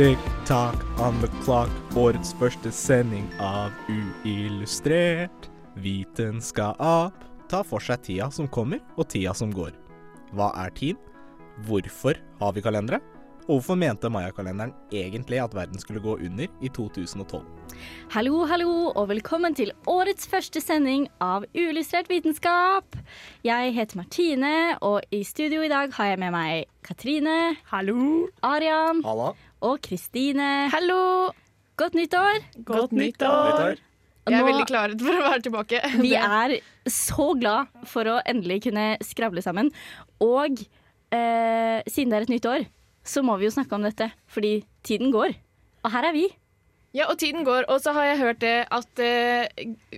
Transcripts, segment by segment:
Tick-tock on the clock, årets første sending av Uillustrert vitenskap. Ta for seg tida som kommer, og tida som går. Hva er tid? Hvorfor har vi kalendere? Og hvorfor mente Maya-kalenderen egentlig at verden skulle gå under i 2012? Hallo, hallo, og velkommen til årets første sending av Uillustrert vitenskap. Jeg heter Martine, og i studio i dag har jeg med meg Katrine, Hallo. Arian Halla. Og Kristine. Hallo! Godt nyttår! Godt nyttår. Jeg er veldig klar for å være tilbake. Vi er så glad for å endelig kunne skravle sammen. Og eh, siden det er et nytt år, så må vi jo snakke om dette, fordi tiden går. Og her er vi. Ja, og tiden går, og så har jeg hørt det at eh,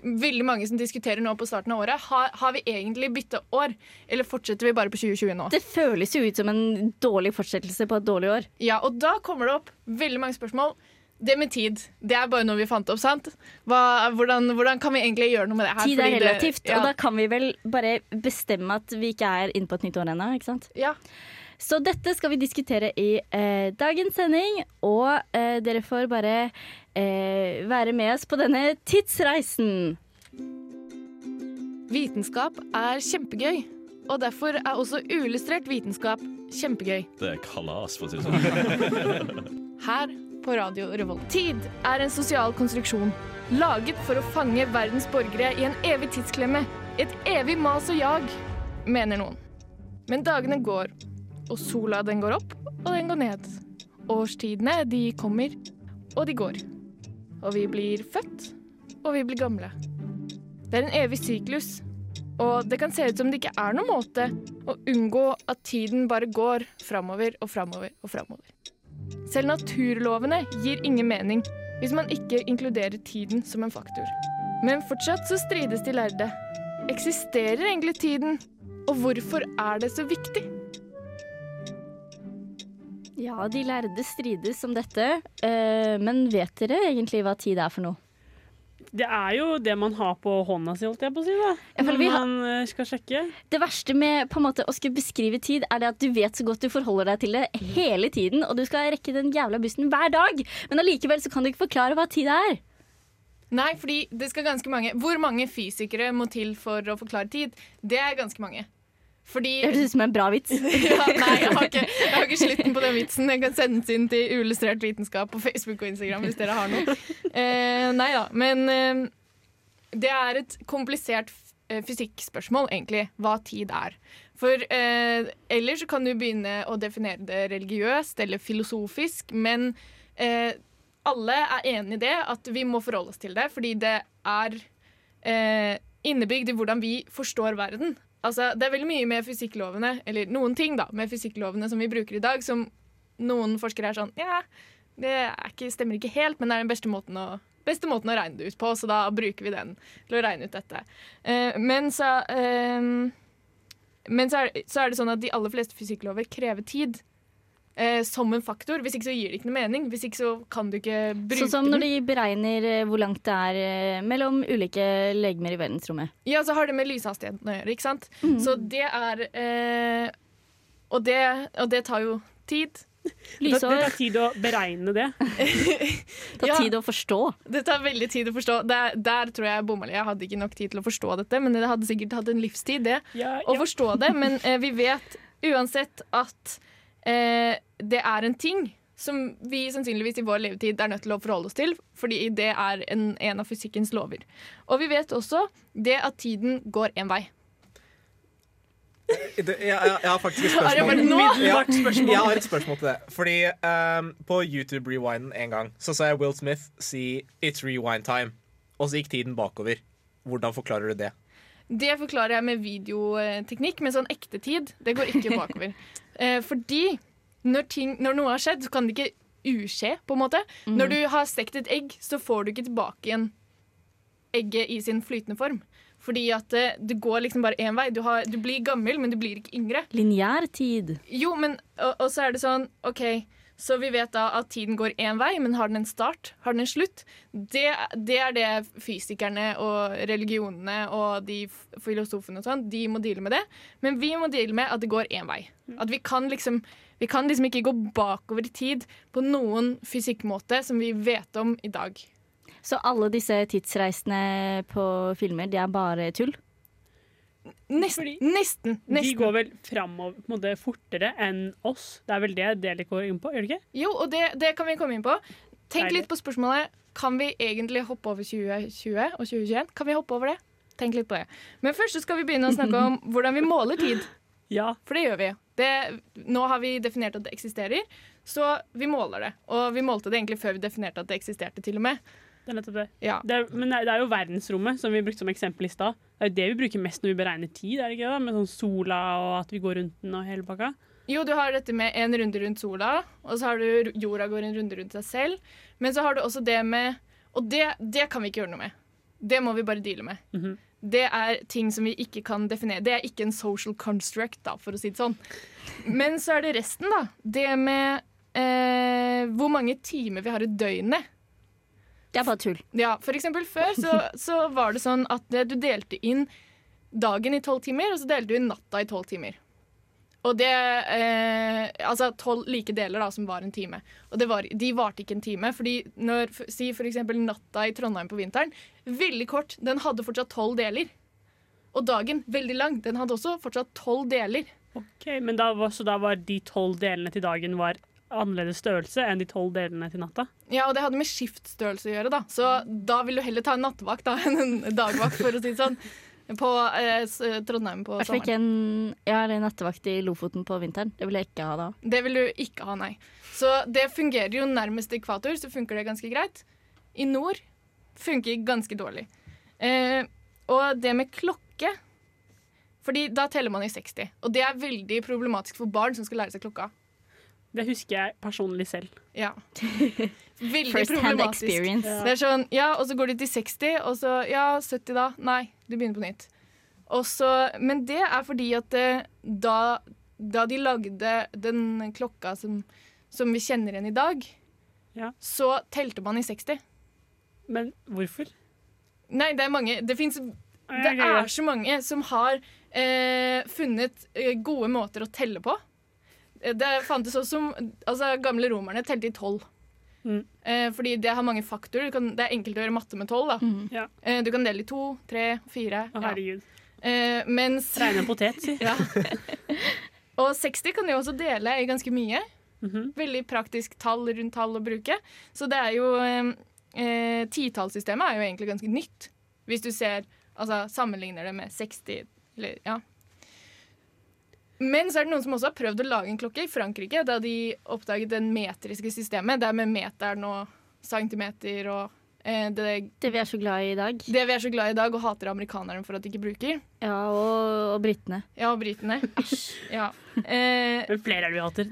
veldig mange som diskuterer nå på starten av året, har, har vi egentlig bytta år? Eller fortsetter vi bare på 2020 nå? Det føles jo ut som en dårlig fortsettelse på et dårlig år. Ja, og da kommer det opp veldig mange spørsmål. Det med tid, det er bare noe vi fant opp, sant? Hva, hvordan, hvordan kan vi egentlig gjøre noe med det her? Tid er Fordi det- relativt, ja, og da kan vi vel bare bestemme at vi ikke er inne på et nytt år ennå, ikke sant? ja. Så dette skal vi diskutere i eh, dagens sending, og eh, dere får bare eh, være med oss på denne tidsreisen. Vitenskap er kjempegøy, og derfor er også uillustrert vitenskap kjempegøy. Det er kalas, for å si det sånn. Her på Radio Revolt. Tid er en sosial konstruksjon laget for å fange verdens borgere i en evig tidsklemme. Et evig mas og jag, mener noen. Men dagene går, og sola den går opp, og den går ned. Årstidene, de kommer, og de går. Og vi blir født, og vi blir gamle. Det er en evig syklus, og det kan se ut som det ikke er noen måte å unngå at tiden bare går framover og framover og framover. Selv naturlovene gir ingen mening hvis man ikke inkluderer tiden som en faktor. Men fortsatt så strides de lærde. Eksisterer egentlig tiden? Og hvorfor er det så viktig? Ja, de lærde strides om dette, eh, men vet dere egentlig hva tid er for noe? Det er jo det man har på hånda si, holdt jeg på å si. da. Når man har- eh, skal sjekke. Det verste med på en måte å skulle beskrive tid, er det at du vet så godt du forholder deg til det hele tiden, og du skal rekke den jævla bussen hver dag, men allikevel så kan du ikke forklare hva tid er. Nei, fordi det skal ganske mange Hvor mange fysikere må til for å forklare tid? Det er ganske mange. Fordi Det høres ut som en bra vits. ja, Nei, jeg har, ikke, jeg har ikke slutten på den vitsen. Den kan sendes inn til Uillustrert vitenskap på Facebook og Instagram hvis dere har noe. Eh, nei da, men eh, det er et komplisert eh, fysikkspørsmål, egentlig, hva tid er. For eh, ellers så kan du begynne å definere det religiøst eller filosofisk, men eh, alle er enig i det, at vi må forholde oss til det, fordi det er eh, innebygd i hvordan vi forstår verden. Altså, det er veldig mye med fysikklovene, eller noen ting da, med fysikklovene som vi bruker i dag, som noen forskere er sånn Ja, det ikke, stemmer ikke helt, men det er den beste måten å beste måten å regne det ut på, så da bruker vi den til å regne ut dette. Eh, men så, eh, men så, er, så er det sånn at de aller fleste fysikklover krever tid eh, som en faktor. Hvis ikke så gir det ikke noe mening. Hvis ikke så kan du ikke bruke Sånn som når den. de beregner eh, hvor langt det er eh, mellom ulike legemer i verdensrommet. Ja, så har det med lyshastigheten å gjøre, ikke sant? Mm. Så det er eh, og, det, og det tar jo tid. Det, det tar tid å beregne det. det tar Ja. tid å forstå. Det tar veldig tid å forstå. Der, der tror jeg bomma litt. Jeg hadde ikke nok tid til å forstå dette, men det hadde sikkert hatt en livstid, det. Ja, Å forstå det. Men eh, vi vet uansett at eh, det er en ting som vi sannsynligvis i vår levetid er nødt til å forholde oss til, fordi det er en, en av fysikkens lover. Og vi vet også det at tiden går én vei. Det, jeg, jeg, jeg har faktisk et spørsmål. jeg jeg har et spørsmål til det. Fordi um, På YouTube Rewinden en gang Så sa jeg Will Smith si 'It's rewind time', og så gikk tiden bakover. Hvordan forklarer du det? Det forklarer jeg med videoteknikk, med sånn ekte tid. Det går ikke bakover. eh, fordi når, ting, når noe har skjedd, så kan det ikke uskje, på en måte. Når du har stekt et egg, så får du ikke tilbake igjen egget i sin flytende form. Fordi at eh, det går liksom bare én vei. Du, har, du blir gammel, men du blir ikke yngre. Lineær tid. Jo, men og, og så er det sånn OK, så vi vet da at tiden går én vei, men har den en start? Har den en slutt? Det, det er det fysikerne og religionene og de filosofene og sånn, de må deale med det. Men vi må deale med at det går én vei. At vi kan liksom vi kan liksom ikke gå bakover i tid på noen fysikkmåte som vi vet om i dag. Så alle disse tidsreisene på filmer, de er bare tull? Nesten. Fordi Nesten. De går vel framover på en måte fortere enn oss. Det er vel det dere går inn på, gjør det ikke? Jo, og det, det kan vi komme inn på. Tenk Deilig. litt på spørsmålet Kan vi egentlig hoppe over 2020 og 2021. Kan vi hoppe over det? Tenk litt på det. Men først skal vi begynne å snakke om hvordan vi måler tid. Ja. For det gjør vi. Det, nå har vi definert at det eksisterer, så vi måler det. Og vi målte det egentlig før vi definerte at det eksisterte, til og med. Det er nettopp det. Ja. det er, men det er- jo verdensrommet som vi brukte som eksempel i stad. Det er jo det vi bruker mest når vi beregner tid, er det ikke det? Med sånn sola og at vi går rundt den og hele pakka. Jo, du har dette med en runde rundt sola, og så har du jorda går en runde rundt seg selv. Men så har du også det med Og det, det kan vi ikke gjøre noe med. Det må vi bare deale med. Mhm. Det er ting som vi ikke kan definere. Det er ikke en social construct, da, for å si det sånn. Men så er det resten, da. Det med eh, hvor mange timer vi har i døgnet. Det er bare tull. Ja, for eksempel før så, så var det sånn at du delte inn dagen i tolv timer, og så delte du inn natta i tolv timer. Og det eh, Altså tolv like deler da, som var en time. Og det var, de varte ikke en time. Fordi når, Si for eksempel natta i Trondheim på vinteren. Veldig kort. Den hadde fortsatt tolv deler. Og dagen, veldig lang, den hadde også fortsatt tolv deler. Ok, men da var, Så da var de tolv delene til dagen var annerledes størrelse enn de tolv delene til natta? Ja, og det hadde med skiftstørrelse å gjøre, da. Så da vil du heller ta en nattevakt da, enn en dagvakt, for å si det sånn. På eh, Trondheim på sommeren. en Jeg har en nattevakt i Lofoten på vinteren. Det vil jeg ikke ha da. Det vil du ikke ha, nei. Så det fungerer jo nærmest ekvator, så funker det ganske greit. I nord funker ganske dårlig. Eh, og det med klokke Fordi da teller man i 60. Og det er veldig problematisk for barn som skal lære seg klokka. Det husker jeg personlig selv. Ja. Veldig First problematisk. Ja. Det er sånn, ja, og så går de til 60, og så ja, 70 da. Nei, du begynner på nytt. Og så, men det er fordi at eh, da, da de lagde den klokka som, som vi kjenner igjen i dag, Ja. så telte man i 60. Men hvorfor? Nei, det er mange Det, fins det er så mange som har eh, funnet eh, gode måter å telle på. Eh, Det fantes også Altså, gamle romerne telte i tolv. Mm. Eh, fordi det har mange faktorer. Du kan, det er enkelt å gjøre matte med tolv. Mhm. Ja. Eh, du kan dele i to, tre, fire. Å, ja. herregud. Eh, mens Regne en potet, si. ja. Og 60 kan du også dele i ganske mye. Mhm. Veldig praktisk tall rundt tall å bruke. Så det er jo eh, eh, Titallssystemet er jo egentlig ganske nytt. Hvis du ser Altså sammenligner det med 60 eller, ja. Men så er det noen som også har prøvd å lage en klokke i Frankrike, da de oppdaget det metriske systemet. Det er med meteren og centimeter og eh, det, Det vi er så glad i i dag. det vi er så glad i i dag og hater amerikanerne for at de ikke bruker. Ja, og, og britene. Ja, og britene. Ja. Eh, Men flere er det vi hater.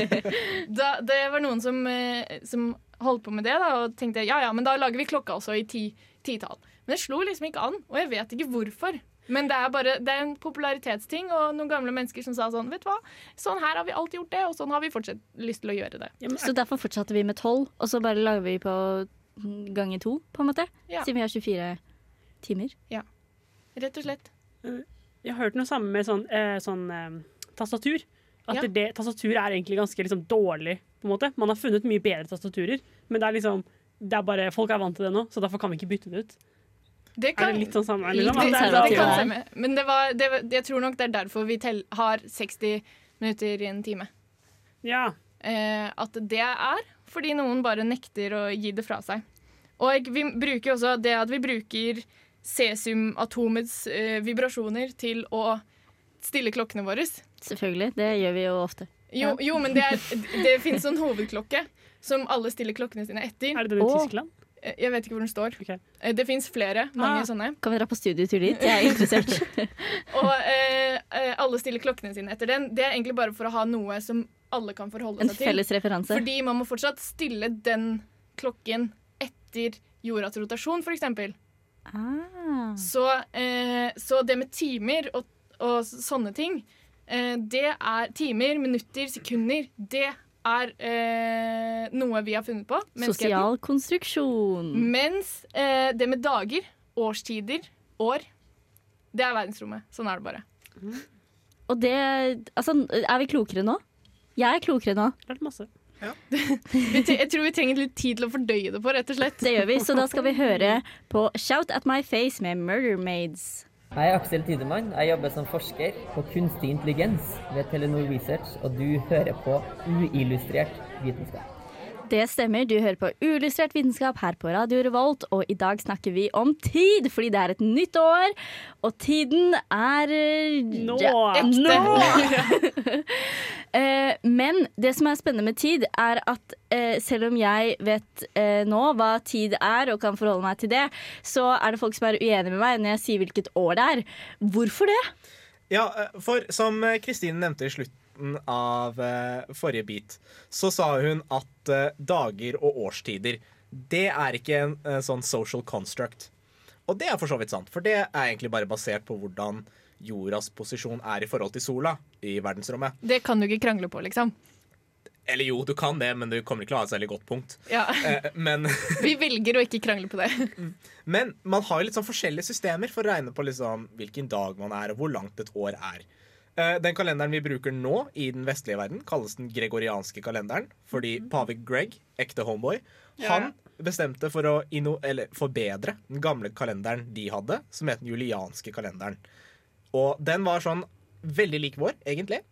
da, det var noen som, eh, som holdt på med det da, og tenkte ja, ja, men da lager vi klokka også i ti, titall. Men det slo liksom ikke an, og jeg vet ikke hvorfor. Men det er bare det er en popularitetsting, og noen gamle mennesker som sa sånn Vet du hva, sånn her har vi alltid gjort det, og sånn har vi fortsatt lyst til å gjøre det. Ja, men, Så derfor fortsatte vi med tolv, og så bare lager vi på ganger to, på en måte. Ja. Siden vi har 24 timer. Ja. Rett og slett. jeg har hørt noe samme med sånn, eh, sånn eh, tastatur. At Ja. det, tastatur er egentlig ganske liksom, dårlig. på en måte. Man har funnet mye bedre tastaturer, men det er liksom det er bare, folk er vant til det nå, så derfor kan vi ikke bytte det ut. Det Er det litt sånn samme? Litt Liksom? det, det det, kan stemme. Men det var, det, jeg tror nok det er derfor vi tell, har 60 minutter i en time. ja. eh, at det er fordi noen bare nekter å gi det fra seg. Og vi bruker også det at vi bruker cesiumatomets eh, vibrasjoner til å stille klokkene våre. Selvfølgelig. Det gjør vi jo ofte. Jo, jo men det, er, det finnes en hovedklokke som alle stiller klokkene sine etter. Er det den i Tyskland? Eh, Jeg vet ikke hvor den står. Ok. Eh, Det fins flere. Mange Ah. sånne. Kan vi dra på studietur dit? Jeg er interessert. Og eh, eh, alle stiller klokkene sine etter den. Det er egentlig bare for å ha noe som alle kan forholde En seg til. En felles referanse. Fordi man må fortsatt stille den klokken etter jordas rotasjon, f.eks. Ah. Så, eh, så det med timer og, og sånne ting, eh, det er timer, minutter, sekunder, det er eh, noe vi har funnet på. Sosial konstruksjon. Mens eh, det med dager, årstider, år, det er verdensrommet. Sånn er det bare. Og det Altså, er vi klokere nå? Jeg er klokere nå. Lært masse. Ja. Jeg tror vi trenger litt tid til å fordøye det på, rett og slett. Det gjør vi, så da skal vi høre på Shout at my face med Murder Maids. Jeg er Aksel Tidemann. Jeg jobber som forsker på kunstig intelligens ved Telenor Research, og du hører på uillustrert vitenskap. Det stemmer, du hører på Ulystrert vitenskap her på Radio Revolt, og i dag snakker vi om tid, fordi det er et nytt år, og tiden er eh, Nå! ja, nå! Eh, men det som er spennende med tid, er at eh, selv om jeg vet eh, nå hva tid er, og kan forholde meg til det, så er det folk som er uenige med meg når jeg sier hvilket år det er. Hvorfor det? Ja, for som Kristine nevnte i slutten av eh, forrige bit, så sa hun at eh, dager og årstider, det er ikke en eh, sånn social construct. Og det er for så vidt sant, for det er egentlig bare basert på hvordan jordas posisjon er i forhold til sola i verdensrommet. Det kan du ikke krangle på, liksom. Eller jo, du kan det, men du kommer ikke til å ha et særlig godt punkt. Ja. Men, Vi velger å ikke krangle på det. men man har jo litt sånn forskjellige systemer for å regne på liksom hvilken dag man er, og hvor langt et år er. Eh, Den kalenderen vi bruker nå i den vestlige verden, kalles den gregorianske kalenderen. Fordi pave Greg, ekte homeboy, han bestemte for å forbedre den gamle kalenderen de hadde, som het den julianske kalenderen. Og den var sånn veldig lik vår, egentlig.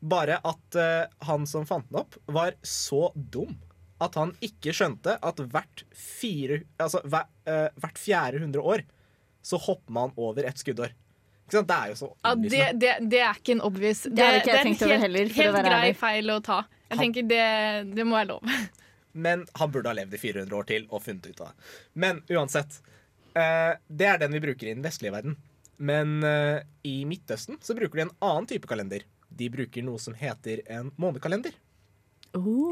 Bare at uh, han som fant den opp, var så dum at han ikke skjønte at hvert, fire, altså, hver, eh, hvert fjerde hundre år så hopper man over et skuddår. Ikke sant? Det er jo så Ja, det, det, det er ikke en obvious Det, hadde ikke jeg det er en helt, heller, helt grei ærlig. feil å ta. Jeg tenker det, det må være lov. Men han burde ha levd i 400 år til og funnet ut av det. Men uansett. eh, det er den vi bruker i den vestlige verden. Men eh, i Midtøsten så bruker de en annen type kalender. De bruker noe som heter en månekalender.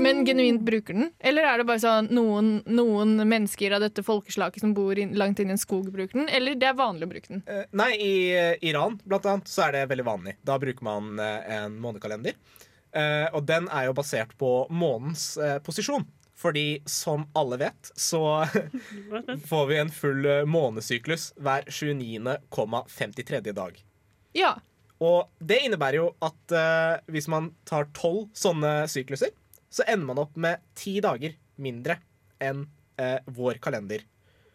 Men genuint bruker den? Eller er det bare sånn noen, noen mennesker av dette folkeslaget som bor in, langt inn i en skog, bruker den? Eller det er vanlig å bruke den? Uh, nei, i uh, Iran blant annet så er det veldig vanlig. Da bruker man uh, en månekalender. Og den er jo basert på månens posisjon. Fordi som alle vet, så får vi en full månesyklus hver 29,53. dag. Ja. Og det innebærer jo at uh, hvis man tar tolv sånne sykluser, så ender man opp med ti dager mindre enn eh, vår kalender.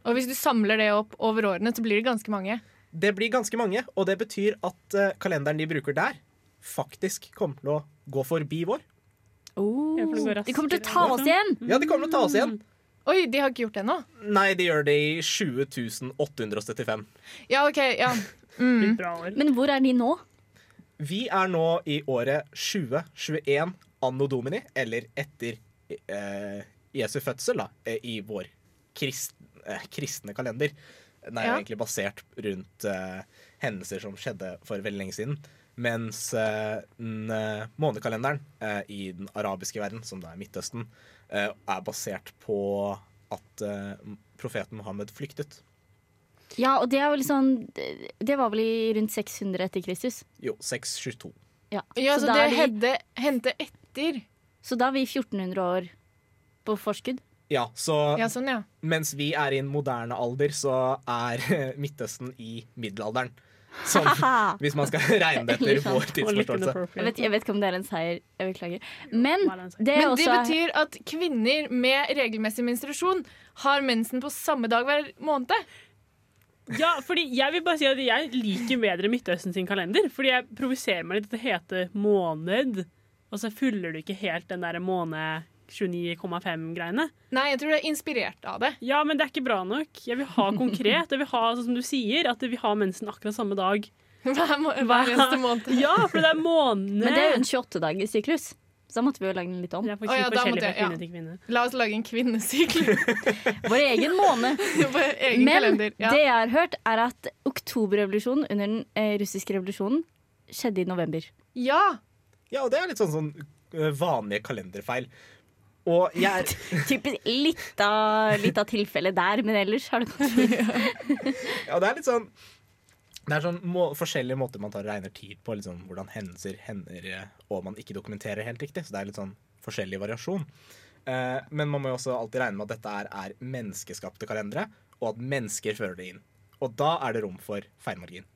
Og hvis du samler det opp over årene, så blir det ganske mange. Det blir ganske mange, og det betyr at eh, kalenderen de bruker der, faktisk kommer til å gå forbi vår. Oh. De kommer til å ta oss liksom. igjen! Ja, de kommer til å ta oss igjen. Oi, de har ikke gjort det ennå? Nei, de gjør det i 20.875 Ja, OK. ja. Mm. Men hvor er de nå? Vi er nå i året 2021 anno domini, eller etter eh, Jesu fødsel, da, eh, i vår krist, eh, kristne kalender. Den er Ja. egentlig basert rundt eh, hendelser som skjedde for veldig lenge siden. Mens eh, den eh, månekalenderen eh, i den arabiske verden, som det er Midtøsten, eh, er basert på at eh, profeten Mohammed flyktet. Ja, og det er sånn Det var vel i rundt 600 etter Kristus. Jo, 622. Ja, Ja, så, så det de- hendte, hendte etter. så da er vi 1400 år på forskudd. Ja, så Ja, sånn, ja. mens vi er i en moderne alder, så er Midtøsten i middelalderen. Som, hvis man skal regne det etter vår tidsforståelse. Jeg vet, jeg vet ikke om det er en seier. Jeg beklager. Men er det er Men det også betyr at kvinner med regelmessig menstruasjon har mensen på samme dag hver måned. Ja, fordi jeg vil bare si at jeg liker bedre Midtøsten sin kalender. Fordi jeg provoserer meg litt at det heter måned, og så fyller du ikke helt den der måned 29,5-greiene. Nei, jeg tror det er inspirert av det. Ja, men det er ikke bra nok. Jeg vil ha konkret. Jeg vil ha, sånn som du sier, at vi har mensen akkurat samme dag. Hver, hver eneste måned. Ja, for det er måned. Men det er jo en 28-dagers syklus. Så da måtte vi jo lage den litt om. Ja, oh, ja, da måtte jeg- ja. La oss lage en kvinnesyklus. Vår egen måned. Vår egen Men kalender. Ja. det jeg har hørt, er at oktoberrevolusjonen under den eh, russiske revolusjonen skjedde i november. ja. Ja, og det er litt sånn, sånn eh, vanlige kalenderfeil. Og jeg er Typisk litt av, litt av tilfellet der, men ellers har det gått fint. Ja, det er litt sånn Det er sånn må, forskjellige måter man tar og regner tid på. Liksom, hvordan hendelser hender eh, og man ikke dokumenterer helt riktig. Så det er litt sånn forskjellig variasjon. Eh, men man må jo også alltid regne med at dette er, er menneskeskapte kalendere, og at mennesker fører det inn. Og da er det rom for feilmargin.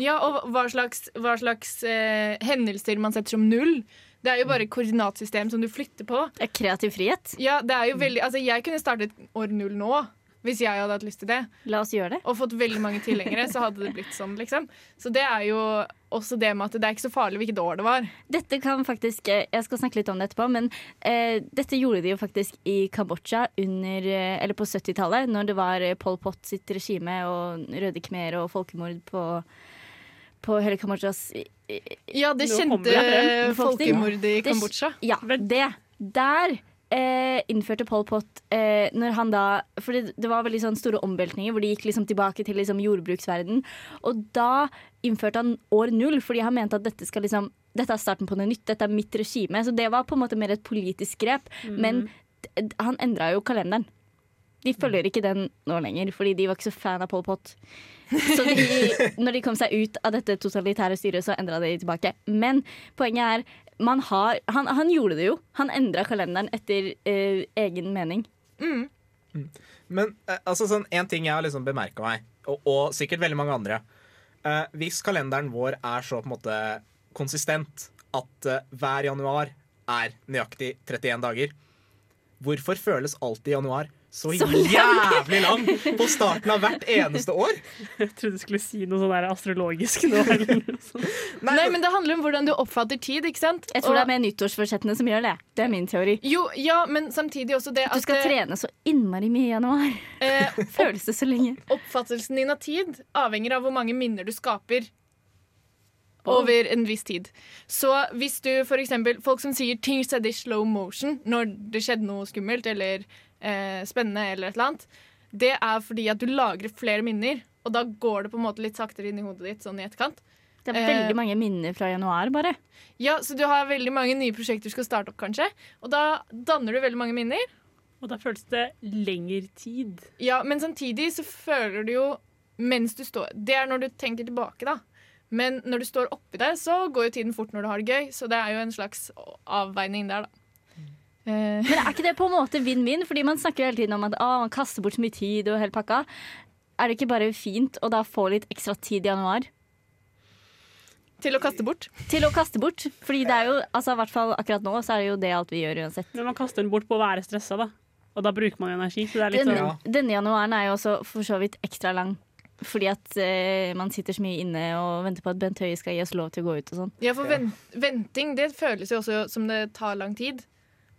Ja, og hva slags, hva slags eh, hendelser man setter som null. Det er jo bare koordinatsystem som du flytter på. Det er kreativ frihet. Ja, det er jo veldig, altså Jeg kunne startet år null nå, hvis jeg hadde hatt lyst til det. La oss gjøre det. Og fått veldig mange tilhengere, så hadde det blitt sånn, liksom. Så det er jo også det med at det er ikke så farlig hvilket år det var. Dette kan faktisk, eh, Jeg skal snakke litt om det etterpå, men eh, dette gjorde de jo faktisk i Kambodsja under, eh, eller på 70-tallet, når det var Pol Pot sitt regime og røde khmer og folkemord på, på hele Kambodsjas Ja, det kjente folkemordet i Det- Kambodsja. Ja, det. Der eh, innførte Pol Pot eh, når han da For det, det var veldig sånn store omveltninger hvor de gikk liksom tilbake til liksom jordbruksverden. Og da innførte han år null, fordi han mente at dette skal liksom dette er starten på noe nytt, dette er mitt regime. Så det var på en måte mer et politisk grep. Men han endra jo kalenderen. De følger ikke den nå lenger, fordi de var ikke så fan av Pol Pot. Så de, når de kom seg ut av dette totalitære styret, så endra de tilbake. Men poenget er man har, han, han gjorde det jo. Han endra kalenderen etter eh, egen mening. Men eh, altså sånn, en ting jeg har liksom bemerka meg, og, og sikkert veldig mange andre eh, Hvis kalenderen vår er så på en måte konsistent at eh, hver januar er nøyaktig 31 dager, hvorfor føles alltid januar så, Så jævlig lang på starten av hvert eneste år? Jeg trodde du skulle si noe sånn der astrologisk nå. Eller noe sånt. Nei, men det handler om hvordan du oppfatter tid, ikke sant? Jeg tror Og- det er med nyttårsforsettene som gjør det. Det er min teori. Jo, ja, men samtidig også det Du skal at, trene så innmari mye i januar. eh, Føles det så lenge. oppfattelsen din av tid avhenger av hvor mange minner du skaper over en viss tid. Så hvis du eksempel Folk som sier ting skjedde i slow motion når det skjedde noe skummelt eller eh, spennende, eller et eller annet, det er fordi at du lagrer flere minner, og da går det på en måte litt saktere inn i hodet ditt sånn i etterkant. Det er Eh, veldig mange minner fra januar, bare. Ja, Så du har veldig mange nye prosjekter du skal starte opp, kanskje, og da danner du veldig mange minner. Og da føles det lengre tid. Ja, men samtidig så føler du jo mens du står Det er når du tenker tilbake, da. Men når du står oppi det, så går jo tiden fort når du har det gøy. Så det er jo en slags avveining der, da. Eh, Men er ikke det på en måte vinn-vinn? Fordi man snakker jo hele tiden om at ah, man kaster bort så mye tid og hele pakka. Er det ikke bare fint å da få litt ekstra tid i januar? til å kaste bort. Til å kaste bort. Fordi det er jo, altså i hvert fall akkurat nå, så er det jo det alt vi gjør uansett. Men man kaster den bort på å være stressa, da. Og da bruker man energi. Så det er litt Denne, sånn denne januaren er jo også for så vidt ekstra lang. Fordi at eh, man sitter så mye inne og venter på at Bent Høie skal gi oss lov til å gå ut og sånn. Ja, for ven venting det føles jo også som det tar lang tid.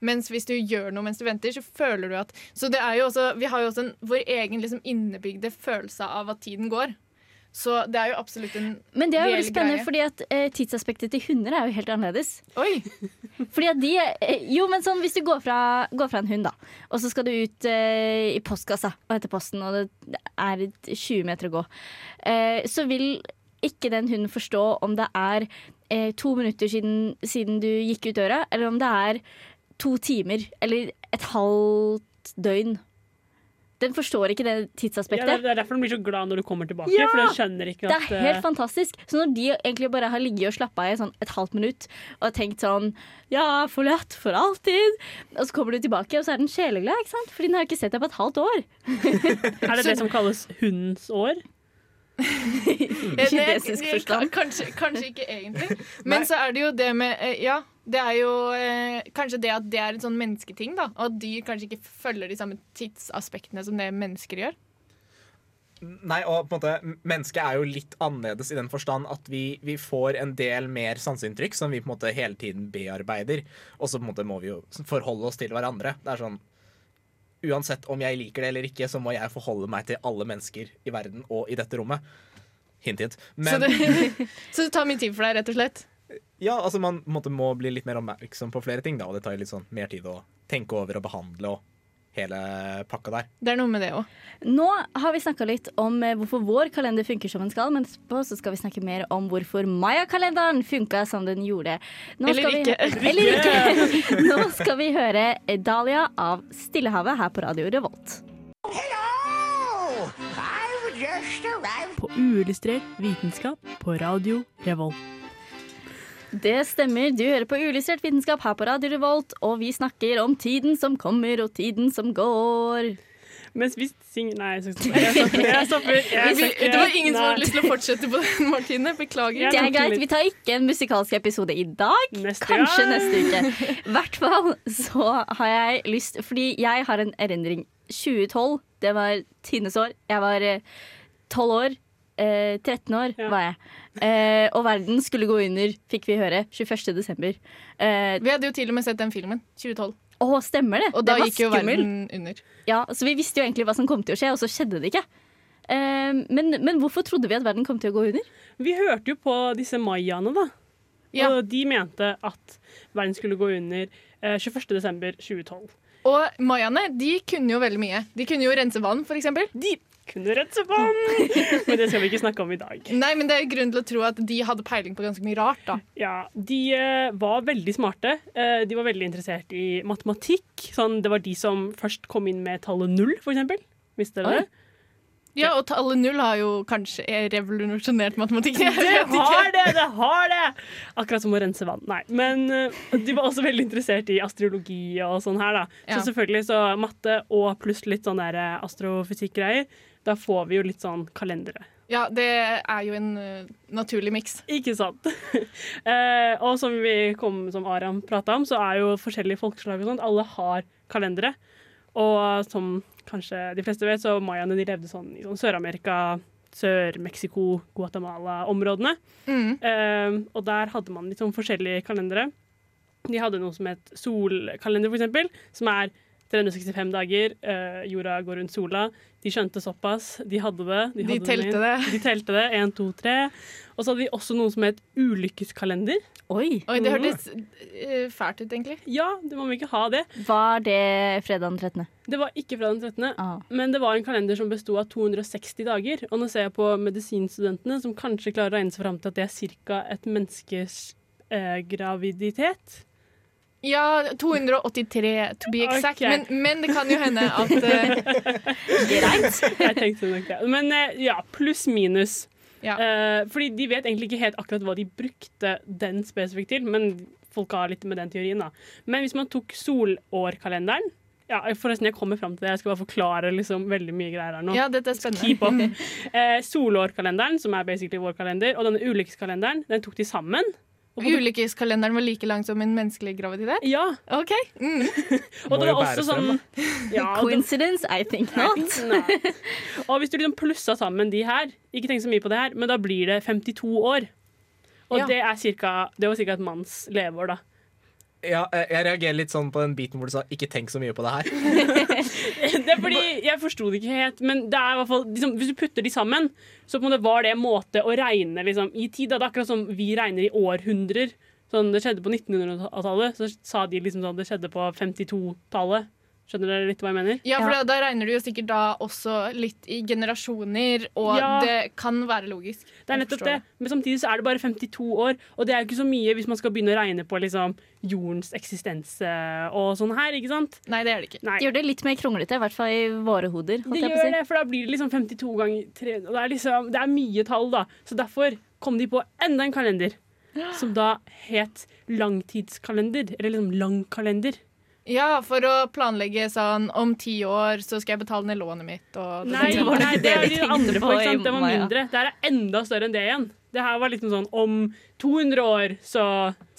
Mens hvis du gjør noe mens du venter, så føler du at Så det er jo også, vi har jo også en, vår egen liksom innebygde følelse av at tiden går. Så det er jo absolutt en Men det er jo veldig spennende, greie. fordi at eh, tidsaspektet til hunder er jo helt annerledes. Oi! Fordi at de eh, Jo, men sånn hvis du går fra, går fra en hund, da, og så skal du ut eh, i postkassa og hente posten, og det er 20 meter å gå, eh, så vil ikke den hunden forstå om det er eh, to minutter siden, siden du gikk ut døra, eller om det er to timer eller et halvt døgn. Den forstår ikke det tidsaspektet. det, er, det er derfor den blir så glad når du kommer tilbake. Ja! For den skjønner ikke at... Det er helt eh, fantastisk. Så når de egentlig bare har ligget og slappa av i sånn et halvt minutt og tenkt sånn Ja, forlatt for alltid. Og så kommer du tilbake, og så er den sjeleglad, ikke sant? Fordi den har ikke sett deg på et halvt år. Er det det som kalles hundens år? I kinesisk forstand. Kanskje, kanskje ikke egentlig. Men så er det jo det med eh, Ja, det er jo eh, kanskje det at det er en sånn mennesketing, da. Og at dyr kanskje ikke følger de samme tidsaspektene som det mennesker gjør. Nei, og på en måte, Mennesket er jo litt annerledes i den forstand at vi, vi får en del mer sanseinntrykk som vi på en måte hele tiden bearbeider. Og så på en måte må vi jo forholde oss til hverandre. Det er sånn, Uansett om jeg liker det eller ikke, så må jeg forholde meg til alle mennesker i verden og i dette rommet. Hint, hint. Så, Men det, så det tar mye tid for deg, rett og slett. Ja, altså man måtte, må bli litt mer oppmerksom på flere ting, da, og det tar litt sånn mer tid å tenke over og behandle og hele pakka der. Det er noe med det òg. Nå har vi snakka litt om eh, hvorfor vår kalender funker som den skal, men etterpå så skal vi snakke mer om hvorfor Maya-kalenderen funka som den gjorde. Nå Eller skal vi- ikke. Eller ikke. Nå skal vi høre Dahlia av Stillehavet her på Radio Revolt. På uillustrert vitenskap på Radio Revolt. Det stemmer, du hører på Ulystrert vitenskap her på Radio Revolt, og vi snakker om tiden som kommer og tiden som går. Mens vi synger Nei, jeg stopper. Jeg stopper. Jeg skal Det var ingen som hadde lyst til å fortsette på den, Martine. Beklager. Det er greit, vi tar ikke en musikalsk episode i dag. Neste Kanskje gang. neste uke. I hvert fall så har jeg lyst Fordi jeg har en erindring. 2012, det var Tines år. Jeg var tolv 12 år. Eh, 13 år Ja. var jeg. Eh, og verden skulle gå under, fikk vi høre. 21. desember. Eh, Vi hadde jo til og med sett den filmen. 2012. å, stemmer det? Og da det var gikk jo skummel. verden under. Ja, så vi visste jo egentlig hva som kom til å skje, og så skjedde det ikke. Eh, men, men hvorfor trodde vi at verden kom til å gå under? Vi hørte jo på disse mayaene, da. Ja. Og de mente at verden skulle gå under eh, 21. desember 2012. Og mayaene de kunne jo veldig mye. De kunne jo rense vann, for eksempel. De kunne rense vann! Men det skal vi ikke snakke om i dag. Nei, men det er jo grunn til å tro at de hadde peiling på ganske mye rart, da. Ja, De eh, var veldig smarte. Eh, de var veldig interessert i matematikk. Sånn, det var de som først kom inn med tallet null, for eksempel. Visste dere det? Ja, og tallet null har jo kanskje revolusjonert matematikk. Det har det! Det har det! Akkurat som å rense vann. Nei. Men eh, de var også veldig interessert i astrologi og sånn her, da. Ja. Så selvfølgelig så matte og pluss litt sånn der astrofysikk-greier. Da får vi jo litt sånn kalendere. Ja, det er jo en uh, naturlig miks. Ikke sant? eh, og som vi kom, som Aram prata om, så er jo forskjellige folkeslag og sånt, alle har kalendere. Og som kanskje de fleste vet, så mayaene de levde sånn i sånn Sør-Amerika, Sør-Mexico, Guatemala-områdene. Mm. Eh, og der hadde man litt sånn forskjellige kalendere. De hadde noe som het solkalender, for eksempel, som er 365 dager. eh, jorda går rundt sola. De skjønte såpass. De hadde det. De hadde telte det. De telte det. Én, to, tre. Og så hadde de også noe som het ulykkeskalender. Oi, Oi, det hørtes uh, fælt ut, egentlig. Ja, det må vi ikke ha det. var det fredag den 13.? Det var ikke fredag den 13., Ah. men det var en kalender som besto av 260 dager. Og nå ser jeg på medisinstudentene, som kanskje klarer å regne seg fram til at det er ca. et menneskes eh, graviditet. Ja, 283 to be exact. Okay. Men, men det kan jo hende at uh, Greit. Jeg tenkte nok det. Men eh, ja, pluss minus. Ja. Uh, fordi de vet egentlig ikke helt akkurat hva de brukte den spesifikt til, men folk har litt med den teorien, da. Men hvis man tok solårkalenderen ja, Forresten, jeg kommer fram til det. Jeg skal bare forklare liksom veldig mye greier her nå. Ja, dette er spennende. Keep up. Eh, solårkalenderen, som er basically vår kalender, og denne ulykkeskalenderen, den tok de sammen. Og Ulykkeskalenderen var like lang som en menneskelig graviditet? ja, OK. Mm. og det var også sånn ja, og det- Coincidence? I think not. Og hvis du liksom plussa sammen de her, ikke tenk så mye på det her, men da blir det 52 år. Og Ja. det er cirka, det var ca. et manns leveår, da. Ja, eh, jeg reagerer litt sånn på den biten hvor du sa 'ikke tenk så mye på det her'. Det er fordi, Jeg forsto det ikke helt, men det er i hvert fall, liksom, hvis du putter de sammen, så på en måte var det en måte å regne liksom, i tid. Da. Det er akkurat som vi regner i århundrer. Sånn, det skjedde på 1900-tallet, så sa de liksom sånn det skjedde på 52-tallet. Skjønner dere litt hva jeg mener? Ja, for da, da regner du jo sikkert da også litt i generasjoner, og Ja. det kan være logisk. Det er nettopp det. Men samtidig så er det bare 52 år, og det er jo ikke så mye hvis man skal begynne å regne på liksom, jordens eksistens eh, og sånn her, ikke sant? Nei, det er det ikke. Nei. Det gjør det litt mer kronglete, i hvert fall i våre hoder. Det jeg gjør si. det, for da blir det liksom 52 ganger 3 og det, er liksom, det er mye tall, da. Så derfor kom de på enda en kalender. Som da het langtidskalender. Eller liksom langkalender. Ja, for å planlegge sånn om ti år så skal jeg betale ned lånet mitt. Og Nei, det var det nei, det er de andre på. Ikke sant? Det var mindre. Det her er enda større enn det igjen. Det her var liksom sånn om 200 år så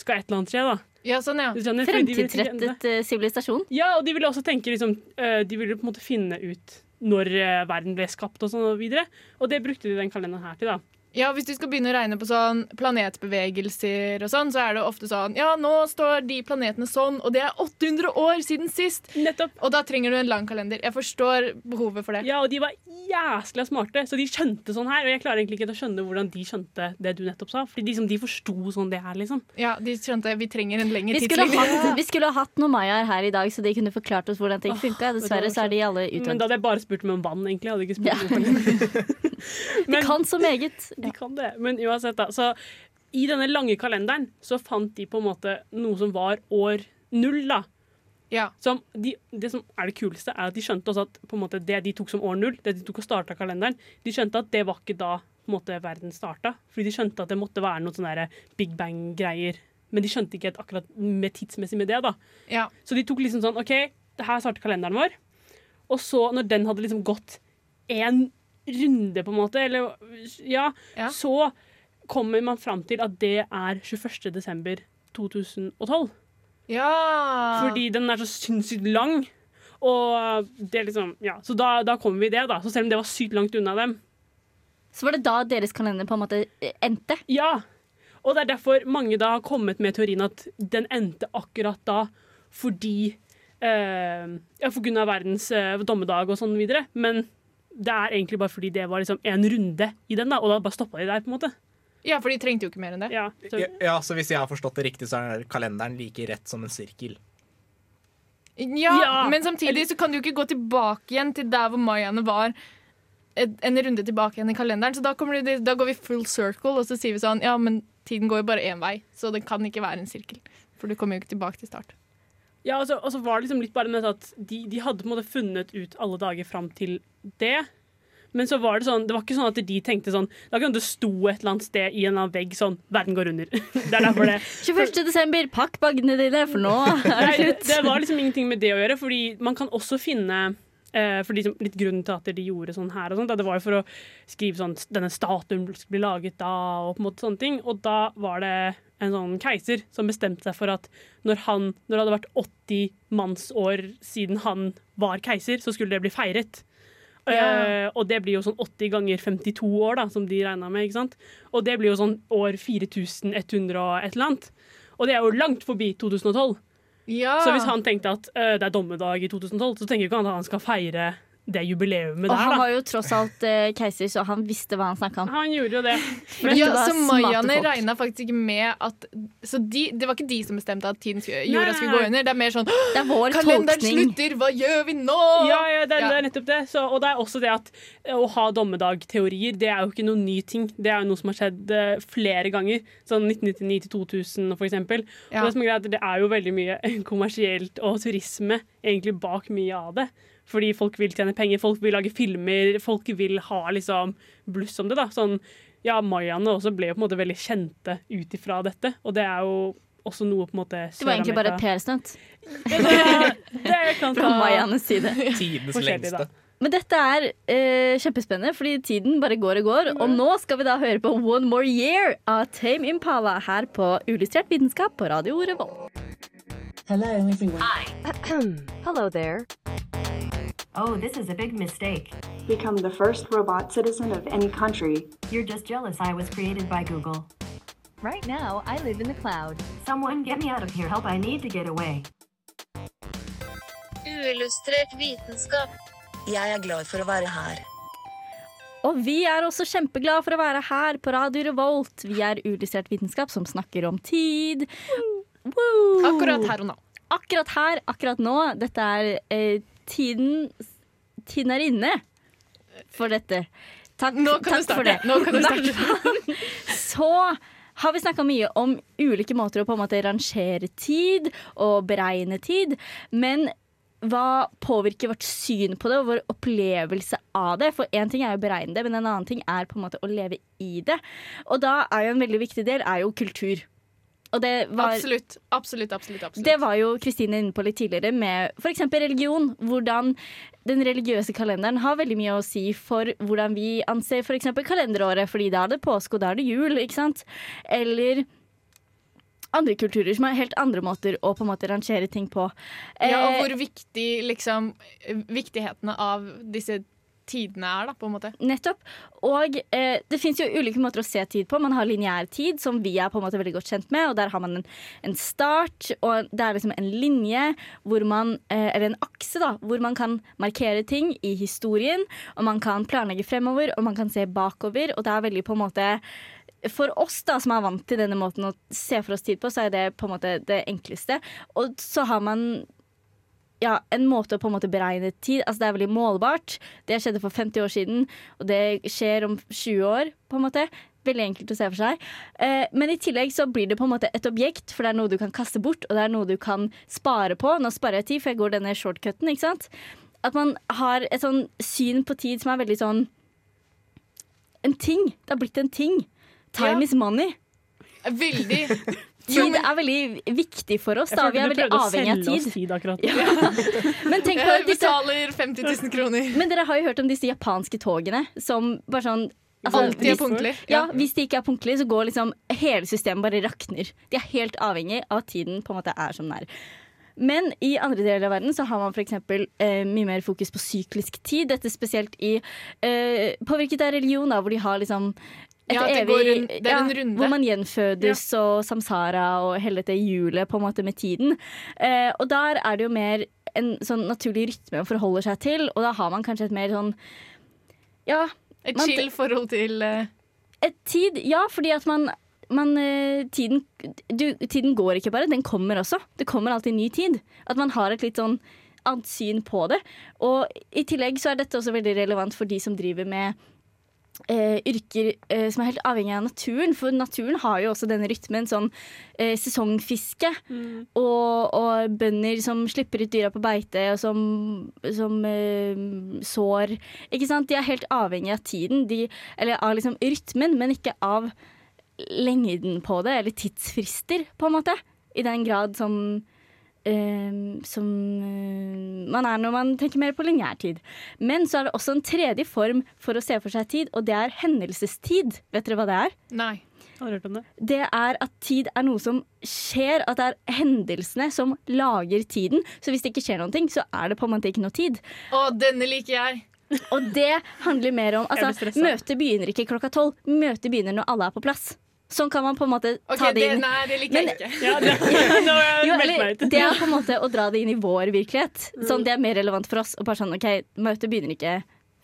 skal et eller annet skje, da. Ja, sånn, ja. Skjønner? Fremtidsrettet eh, sivilisasjon. Ja, og de ville også tenke liksom eh, De ville på en måte finne ut når eh, verden ble skapt og sånn og videre. Og det brukte de den kalenderen her til, da. Ja, Hvis du skal begynne å regne på sånn planetbevegelser og sånn, så er det ofte sånn Ja, nå står de planetene sånn, og det er 800 år siden sist! Nettopp. Og da trenger du en lang kalender. Jeg forstår behovet for det. Ja, og de var jæskla smarte, så de skjønte sånn her. Og jeg klarer egentlig ikke å skjønne hvordan de skjønte det du nettopp sa. Fordi de, som, de forsto sånn det er, liksom. Ja, De skjønte vi trenger en lengre tidslinje. vi skulle ha hatt noen mayaer her i dag, så de kunne forklart oss hvordan ting funka. Dessverre så er de alle Men da hadde jeg bare spurt meg om vann, egentlig. Jeg hadde ikke spurt Ja. om kalender. De kan så meget. De kan det. Men uansett, da. Så i denne lange kalenderen så fant de på en måte noe som var år null, da. Ja. Som de, det som er det kuleste, er at de skjønte også at måte, det de tok som år null, det de tok og starta kalenderen, de skjønte at det var ikke da måte, verden starta. Fordi de skjønte at det måtte være noen sånne big bang-greier. Men de skjønte ikke akkurat med tidsmessig med det. da. Ja. Så de tok liksom sånn OK, det her starter kalenderen vår. Og så, når den hadde liksom gått én runde, på en måte, eller ja, Ja. så kommer man fram til at det er 21. desember 2012. ja. Fordi den er så sinnssykt lang. Og det er liksom, ja, Så da, da kommer vi i det, da. Så selv om det var sykt langt unna dem. Så var det da deres kalender på en måte endte. Ja. Og det er derfor mange da har kommet med teorien at den endte akkurat da fordi eh, Ja, for grunn av verdens eh, dommedag og sånn videre. Men det er egentlig bare fordi det var liksom en runde i den, da, og da bare stoppa de der, på en måte. ja, for de trengte jo ikke mer enn det. Ja, så, Ja, ja, så hvis jeg har forstått det riktig, så er kalenderen like rett som en sirkel. Ja, Ja, Men samtidig så kan du jo ikke gå tilbake igjen til der hvor mayaene var. En runde tilbake igjen i kalenderen. Så da, kommer det, da går vi full circle, og så sier vi sånn Ja, men tiden går jo bare én vei, så det kan ikke være en sirkel. For du kommer jo ikke tilbake til start. Ja, og så, og så var det liksom litt bare med at de, de hadde på en måte funnet ut alle dager fram til det. Men så var det sånn, det var ikke sånn at de tenkte sånn Det kan det sto et eller annet sted i en eller annen vegg sånn Verden går under. Det er derfor det 21. desember, pakk bagene dine, for nå er det slutt. det var liksom ingenting med det å gjøre, fordi man kan også finne for liksom, litt grunnen til at de gjorde sånn her og sånt, det var jo for å skrive sånn denne statuen bli laget da, og på en måte sånne ting. Og da var det en sånn keiser som bestemte seg for at når, han, når det hadde vært 80 mannsår siden han var keiser, så skulle det bli feiret. Eh, og det blir jo sånn 80 ganger 52 år, da, som de regna med. ikke sant? Og det blir jo sånn år 4100 og et eller annet. Og det er jo langt forbi 2012. Ja. Så hvis han tenkte at øh, det er dommedag i 2012, så tenker ikke han at han skal feire det jubileumet Og der, han da. var jo tross alt eh, keiser, så han visste hva han snakka om. Han gjorde jo det. Men ja, så mayaene regna faktisk ikke med at Så de, det var ikke de som bestemte at tiden skulle, jorda skulle gå under. Det er mer sånn Det er vår Kalenderen tolkning. slutter, hva gjør vi nå? Ja, ja, det, Ja. det er nettopp det. Så, og det er også det at øh, å ha dommedagteorier, det er jo ikke noen ny ting. Det er jo noe som har skjedd uh, flere ganger. Sånn 1999 til 2000, for eksempel. Ja. Og det, som er greit, det er jo veldig mye kommersielt og turisme egentlig bak mye av det. Fordi folk vil tjene penger, folk vil lage filmer, folk vil ha liksom bluss om det. da. Sånn, ja, Mayaene også ble jo på en måte veldig kjente ut ifra dette, og det er jo også noe på en måte Det var egentlig bare et PR-stunt det, det kan fra ta mayaenes side. Tidens lengste. Men dette er eh, kjempespennende, fordi tiden bare går og går. Og nå skal vi da høre på One More Year av Tame Impala her på Ulystrert vitenskap på Radio Revolt. Hello there. Oh, this is a big mistake. become the first robot citizen of any country. You're just jealous I was created by Google. Right now, I live in the cloud. Someone get me out of here. Help, I need to get away. Uillustrert vitenskap. Jeg er glad for å være her. Og vi er også kjempeglade for å være her på Radio Revolt. Vi er Uillustrert vitenskap som snakker om tid. Woo! Akkurat her og nå. Akkurat her, akkurat nå. Dette er eh, tiden Tiden er inne for dette. Takk, Nå kan du takk for det. Nå kan du starte. Så har vi snakka mye om ulike måter å på en måte rangere tid og beregne tid. Men hva påvirker vårt syn på det og vår opplevelse av det? For én ting er å beregne det, men en annen ting er på en måte å leve i det. Og da er jo en veldig viktig del er jo kultur. Og det var, Absolutt. Absolutt, absolutt. absolutt. det var jo Kristine inne på litt tidligere med f.eks. religion. Hvordan den religiøse kalenderen har veldig mye å si for hvordan vi anser f.eks. kalenderåret. Fordi da er det påske, og da er det jul, ikke sant? Eller andre kulturer som har helt andre måter å på en måte rangere ting på. Ja, og Eh, hvor viktig liksom Viktighetene av disse tidene er, da, på en måte. Nettopp. Og eh, det fins jo ulike måter å se tid på. Man har lineær tid, som vi er på en måte veldig godt kjent med. Og der har man en, en start, og det er liksom en linje, hvor man, eh, eller en akse, da, hvor man kan markere ting i historien. Og man kan planlegge fremover, og man kan se bakover. Og det er veldig på en måte for oss da, som er vant til denne måten å se for oss tid på, så er det på en måte det enkleste. Og så har man ja, en måte å på en måte beregne tid Altså Det er veldig målbart. Det skjedde for 50 år siden, og det skjer om 20 år. på en måte Veldig enkelt å se for seg. Eh, men i tillegg så blir det på en måte et objekt, for det er noe du kan kaste bort, og det er noe du kan spare på. Nå sparer jeg tid, for jeg går denne shortcuten, ikke sant. At man har et sånn syn på tid som er veldig sånn En ting. Det har blitt en ting. Time Ja. is money. Veldig. Tid er veldig viktig for oss. Da. Vi er veldig avhengig av tid. tid ja. Men tenk på Jeg disse betaler 50 000 kroner. Men dere har jo hørt om disse japanske togene som bare sånn Alltid er punktlige. Ja, Hvis de ikke er punktlige, så går liksom hele systemet bare rakner. De er helt avhengig av at tiden på en måte er som den er. Men i andre deler av verden så har man f.eks. Eh, mye mer fokus på syklisk tid. Dette spesielt i eh, påvirket av religion, da, hvor de har liksom et Ja, det evig, går en- det er en runde. Hvor man gjenfødes og samsara og hele dette hjulet på en måte med tiden. Eh, og der er det jo mer en sånn naturlig rytme man forholder seg til, og da har man kanskje et mer sånn Ja. Et man- chill forhold til uh... et tid, ja, fordi at man, man eh, tiden, du, tiden går ikke bare, den kommer også. Det kommer alltid ny tid. At man har et litt sånn annet syn på det. Og i tillegg så er dette også veldig relevant for de som driver med eh, yrker eh, som er helt avhengig av naturen. For naturen har jo også denne rytmen, sånn eh, sesongfiske. Og, og bønder som slipper ut dyra på beite, og som, som eh, sår. Ikke sant? De er helt avhengig av tiden, de, eller av liksom rytmen, men ikke av lengden på det, eller tidsfrister, på en måte. I den grad som som eh, man er når man tenker mer på lineær tid. Men så er det også en tredje form for å se for seg tid, og det er hendelsestid. Vet dere hva det er? Nei. Har hørt om det? Det er at tid er noe som skjer, at det er hendelsene som lager tiden. Så hvis det ikke skjer noen ting, så er det på en måte ikke noe tid. Å, denne liker jeg! Og det handler mer om Altså, møtet begynner ikke klokka tolv. Møtet begynner når alle er på plass. Sånn kan man på en måte Ok, ta det det, inn. nei, det liker Men- jeg ikke. Ja, det, nå jeg Jo, eller, det er på en måte å dra det inn i vår virkelighet. Sånn, det er mer relevant for oss. Og bare sånn, ok, Møtet begynner ikke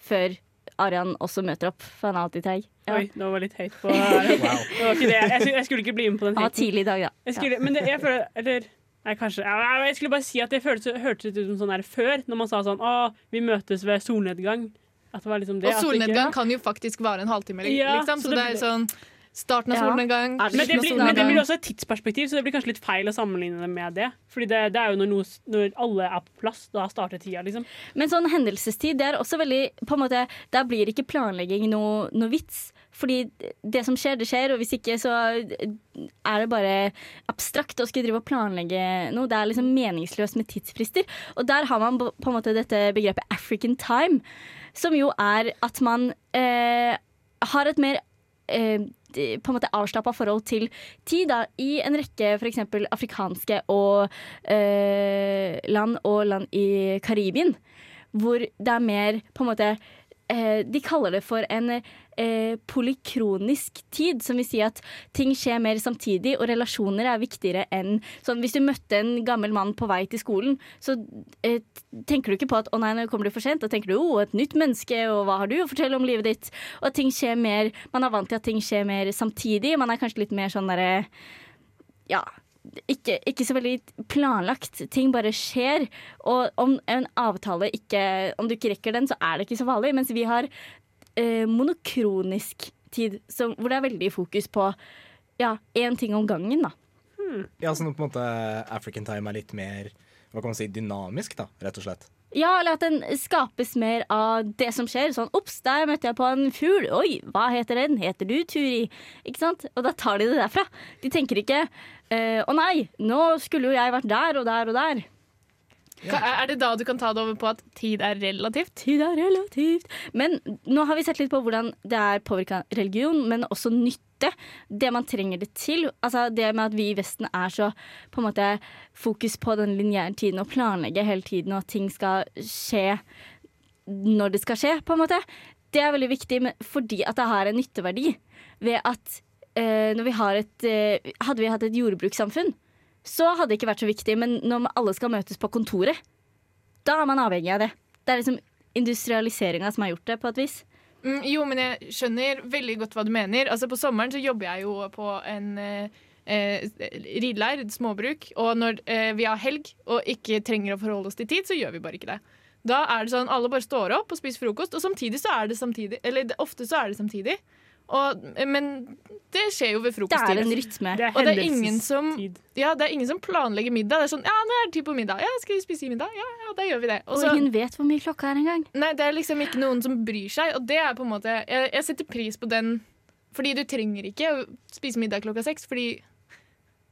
før Arian også møter opp, for han er alltid treig. Ja. Oi, det var litt høyt på Det Wow. Jeg, skulle- jeg skulle ikke bli med på den var tidlig i dag, da. Jeg skulle, men det, jeg føler Eller nei, kanskje Jeg skulle bare si at det føltes, hørtes ut som sånn her før, når man sa sånn Å, vi møtes ved solnedgang. At det var liksom det. Og at det ikke- solnedgang kan jo faktisk vare en halvtime. Ja, liksom, så så det det er sånn starten av Ja. solnedgang, gang. det Men det, blir, men det blir også et tidsperspektiv, så det blir kanskje litt feil å sammenligne det med det. Fordi det, det er jo når, noe, når alle er på plass, da starter tida, liksom. Men sånn hendelsestid, det er også veldig på en måte, Der blir ikke planlegging noe, noe vits. Fordi det som skjer, det skjer, og hvis ikke så er det bare abstrakt å skulle drive og planlegge noe. Det er liksom meningsløst med tidsfrister. Og der har man på en måte dette begrepet African time, som jo er at man eh, har et mer eh, på en måte avslappa forhold til tid da, i en rekke f.eks. afrikanske og, eh, land og land i Karibien. Hvor det er mer på en måte eh, De kaller det for en eh, polykronisk tid, som vil si at ting skjer mer samtidig, og relasjoner er viktigere enn sånn Hvis du møtte en gammel mann på vei til skolen, så eh, tenker du ikke på at 'å nei, nå kommer du for sent', da tenker du 'å, et nytt menneske', og 'hva har du å fortelle om livet ditt'? Og at ting skjer mer Man er vant til at ting skjer mer samtidig. Man er kanskje litt mer sånn derre Ja. Ikke, ikke så veldig planlagt. Ting bare skjer. Og om en avtale ikke Om du ikke rekker den, så er det ikke så farlig. Mens vi har eh, monokronisk tid, som, hvor det er veldig fokus på ja, én ting om gangen, da. Ja, sånn på en måte African time er litt mer hva kan man si, dynamisk, da, rett og slett. Ja, eller at den skapes mer av det som skjer. Sånn, ops, der møtte jeg på en fugl. Oi, hva heter den? Heter du Turi? Ikke sant? Og da tar de det derfra. De tenker ikke eh, å nei, nå skulle jo jeg vært der og der og der. Er det da du kan ta det over på at tid er relativt? Tid er relativt. Men nå har vi sett litt på hvordan det er påvirka religion, men også nytte. Det man trenger det til. Altså det med at vi i Vesten er så på en måte fokus på den lineære tiden og planlegge hele tiden, og at ting skal skje når det skal skje, på en måte. Det er veldig viktig fordi at det har en nytteverdi. Ved at eh, når vi har et eh, Hadde vi hatt et jordbrukssamfunn, så hadde det ikke vært så viktig. Men når alle skal møtes på kontoret, da er man avhengig av det. Det er liksom industrialiseringa som har gjort det, på et vis. Mm, jo, men jeg skjønner veldig godt hva du mener. Altså På sommeren så jobber jeg jo på en eh, eh, rideleir, småbruk. Og når eh, vi har helg og ikke trenger å forholde oss til tid, så gjør vi bare ikke det. Da er det sånn alle bare står opp og spiser frokost, og samtidig så er det samtidig Eller ofte så er det samtidig. Og, men det skjer jo ved frokosttid. Det er en rytme. Det er Og det er ingen som, ja, det er ingen som planlegger middag. Det er sånn, ja, nå er det tid på middag. Ja, skal vi spise middag? Ja, ja, da gjør vi det. Og Og så- ingen vet hvor mye klokka er engang. Nei, det er liksom ikke noen som bryr seg, og det er på en måte Jeg, jeg setter pris på den, fordi du trenger ikke å spise middag klokka seks, fordi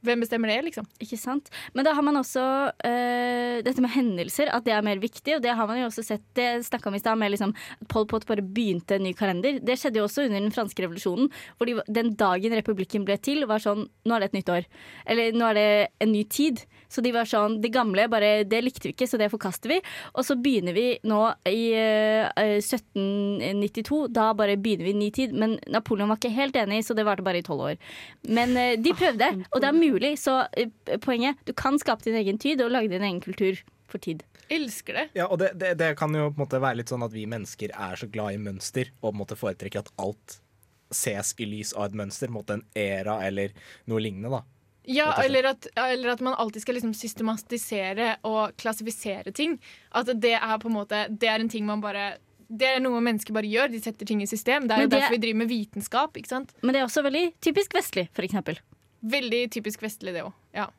hvem bestemmer det, liksom? Ikke sant? Men da har man også eh, dette med hendelser, at det er mer viktig. Og det har man jo også sett, det snakka vi i stad, med liksom at Pol Pot bare begynte en ny kalender. Det skjedde jo også under den franske revolusjonen. Hvor de, den dagen republikken ble til, var sånn Nå er det et nytt år. Eller nå er det en ny tid. Så de var sånn Det gamle, bare Det likte vi ikke, så det forkaster vi. Og så begynner vi nå i eh, 1792. Da bare begynner vi en ny tid. Men Napoleon var ikke helt enig, så det varte bare i tolv år. Men eh, de prøvde, og det er mulig. Så eh, poenget du kan skape din egen tid og lage din egen kultur for tid. Elsker det. Ja, og det, det, det kan jo på en måte være litt sånn at vi mennesker er så glad i mønster, og på en måte foretrekker at alt ses i lys av et mønster, på en måte en era eller noe lignende, da. Ja, eller at, eller at man alltid skal liksom systematisere og klassifisere ting. At det er på en måte Det er en ting man bare Det er noe mennesker bare gjør. De setter ting i system. Det er jo derfor vi driver med vitenskap. ikke sant? Men det er også veldig typisk vestlig, for eksempel. Veldig typisk vestlig, det òg. Ja.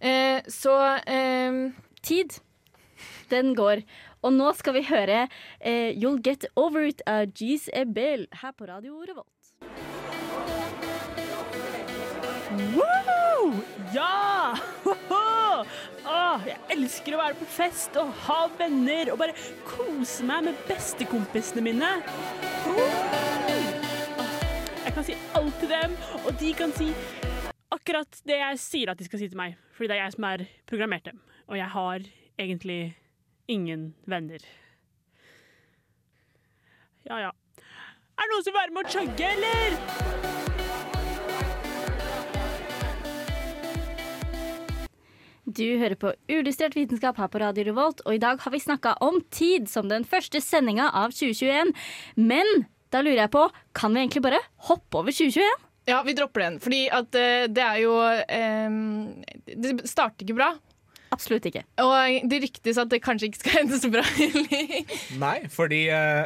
Eh, så eh, Tid. Den går. Og nå skal vi høre eh, You'll Get Over It av Jeez Ebel her på Radio Revolt. Woo! Ja! Åh, jeg elsker å være på fest og ha venner og bare kose meg med bestekompisene mine. Jeg kan si alt til dem, og de kan si akkurat det jeg sier at de skal si til meg. Fordi det er jeg som er programmert dem. Og jeg har egentlig ingen venner. Ja, ja. Er det noen som vil være med å chugge, eller? Du hører på Ulystrert vitenskap her på Radio Revolt, og i dag har vi snakka om tid som den første sendinga av 2021. Men da lurer jeg på, kan vi egentlig bare hoppe over 2021? Ja, vi dropper den. Fordi at eh, det er jo eh, Det starter ikke bra. Absolutt ikke. Og det ryktes at det kanskje ikke skal hende så bra. Nei, fordi eh,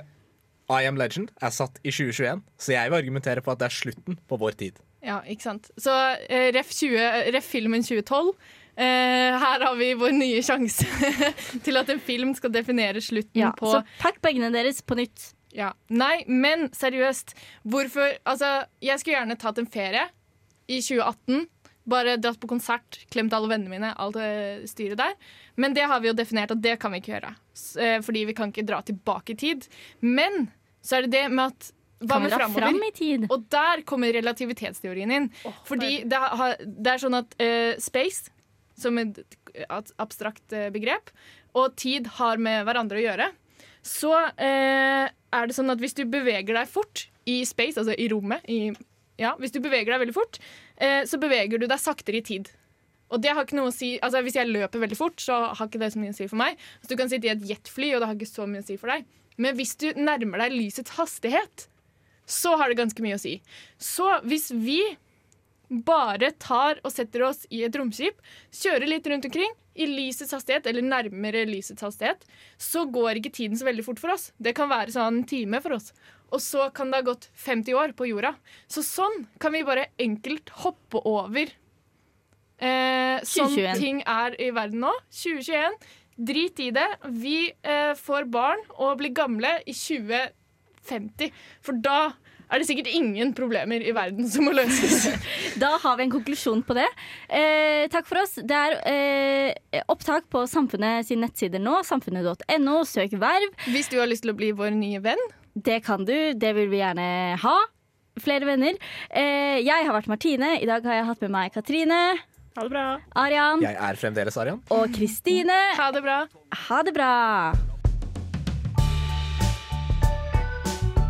I Am Legend er satt i 2021, så jeg vil argumentere på at det er slutten på vår tid. Ja, ikke sant. Så eh, ref, 20, ref filmen 2012. Eh, her har vi vår nye sjanse til at en film skal definere slutten Ja, på så pakk bagene deres på nytt. Ja. Nei, men seriøst. Hvorfor Altså, jeg skulle gjerne tatt en ferie i 2018. Bare dratt på konsert, klemt alle vennene mine, alt det styret der. Men det har vi jo definert at det kan vi ikke gjøre. Eh, Fordi vi kan ikke dra tilbake i tid. Men så er det det med at hva med framover? fram i tid? Og der kommer relativitetsteorien inn. Fordi det, har, det er sånn at uh, space, som et abstrakt eh, begrep, og tid har med hverandre å gjøre. Så eh, er det sånn at hvis du beveger deg fort i space, altså i rommet i, ja, Hvis du beveger deg veldig fort, eh, så beveger du deg saktere i tid. Og det har ikke noe å si altså Hvis jeg løper veldig fort, så har ikke det så mye å si for meg. Så du kan sitte i et jetfly, og det har ikke så mye å si for deg. Men hvis du nærmer deg lysets hastighet, så har det ganske mye å si. Så hvis vi bare tar og setter oss i et romskip, kjører litt rundt omkring i lysets hastighet, eller nærmere lysets hastighet, så går ikke tiden så veldig fort for oss. Det kan være sånn en time for oss. Og så kan det ha gått 50 år på jorda. Så sånn kan vi bare enkelt hoppe over eh, sånn 2021. ting er i verden nå. 2021. Drit i det. Vi eh, får barn og blir gamle i 2050. For da er det sikkert ingen problemer i verden som må løses. Da har vi en konklusjon på det. Eh, takk for oss. Det er eh, opptak på Samfunnet sine nettsider nå. Samfunnet.no. Søk verv. Hvis du har lyst til å bli vår nye venn. Det kan du. Det vil vi gjerne ha. Flere venner. Eh, jeg har vært Martine. I dag har jeg hatt med meg Katrine. Ha det bra. Arian. Jeg er fremdeles Arian. Og Kristine. Ha det bra. Ha det bra.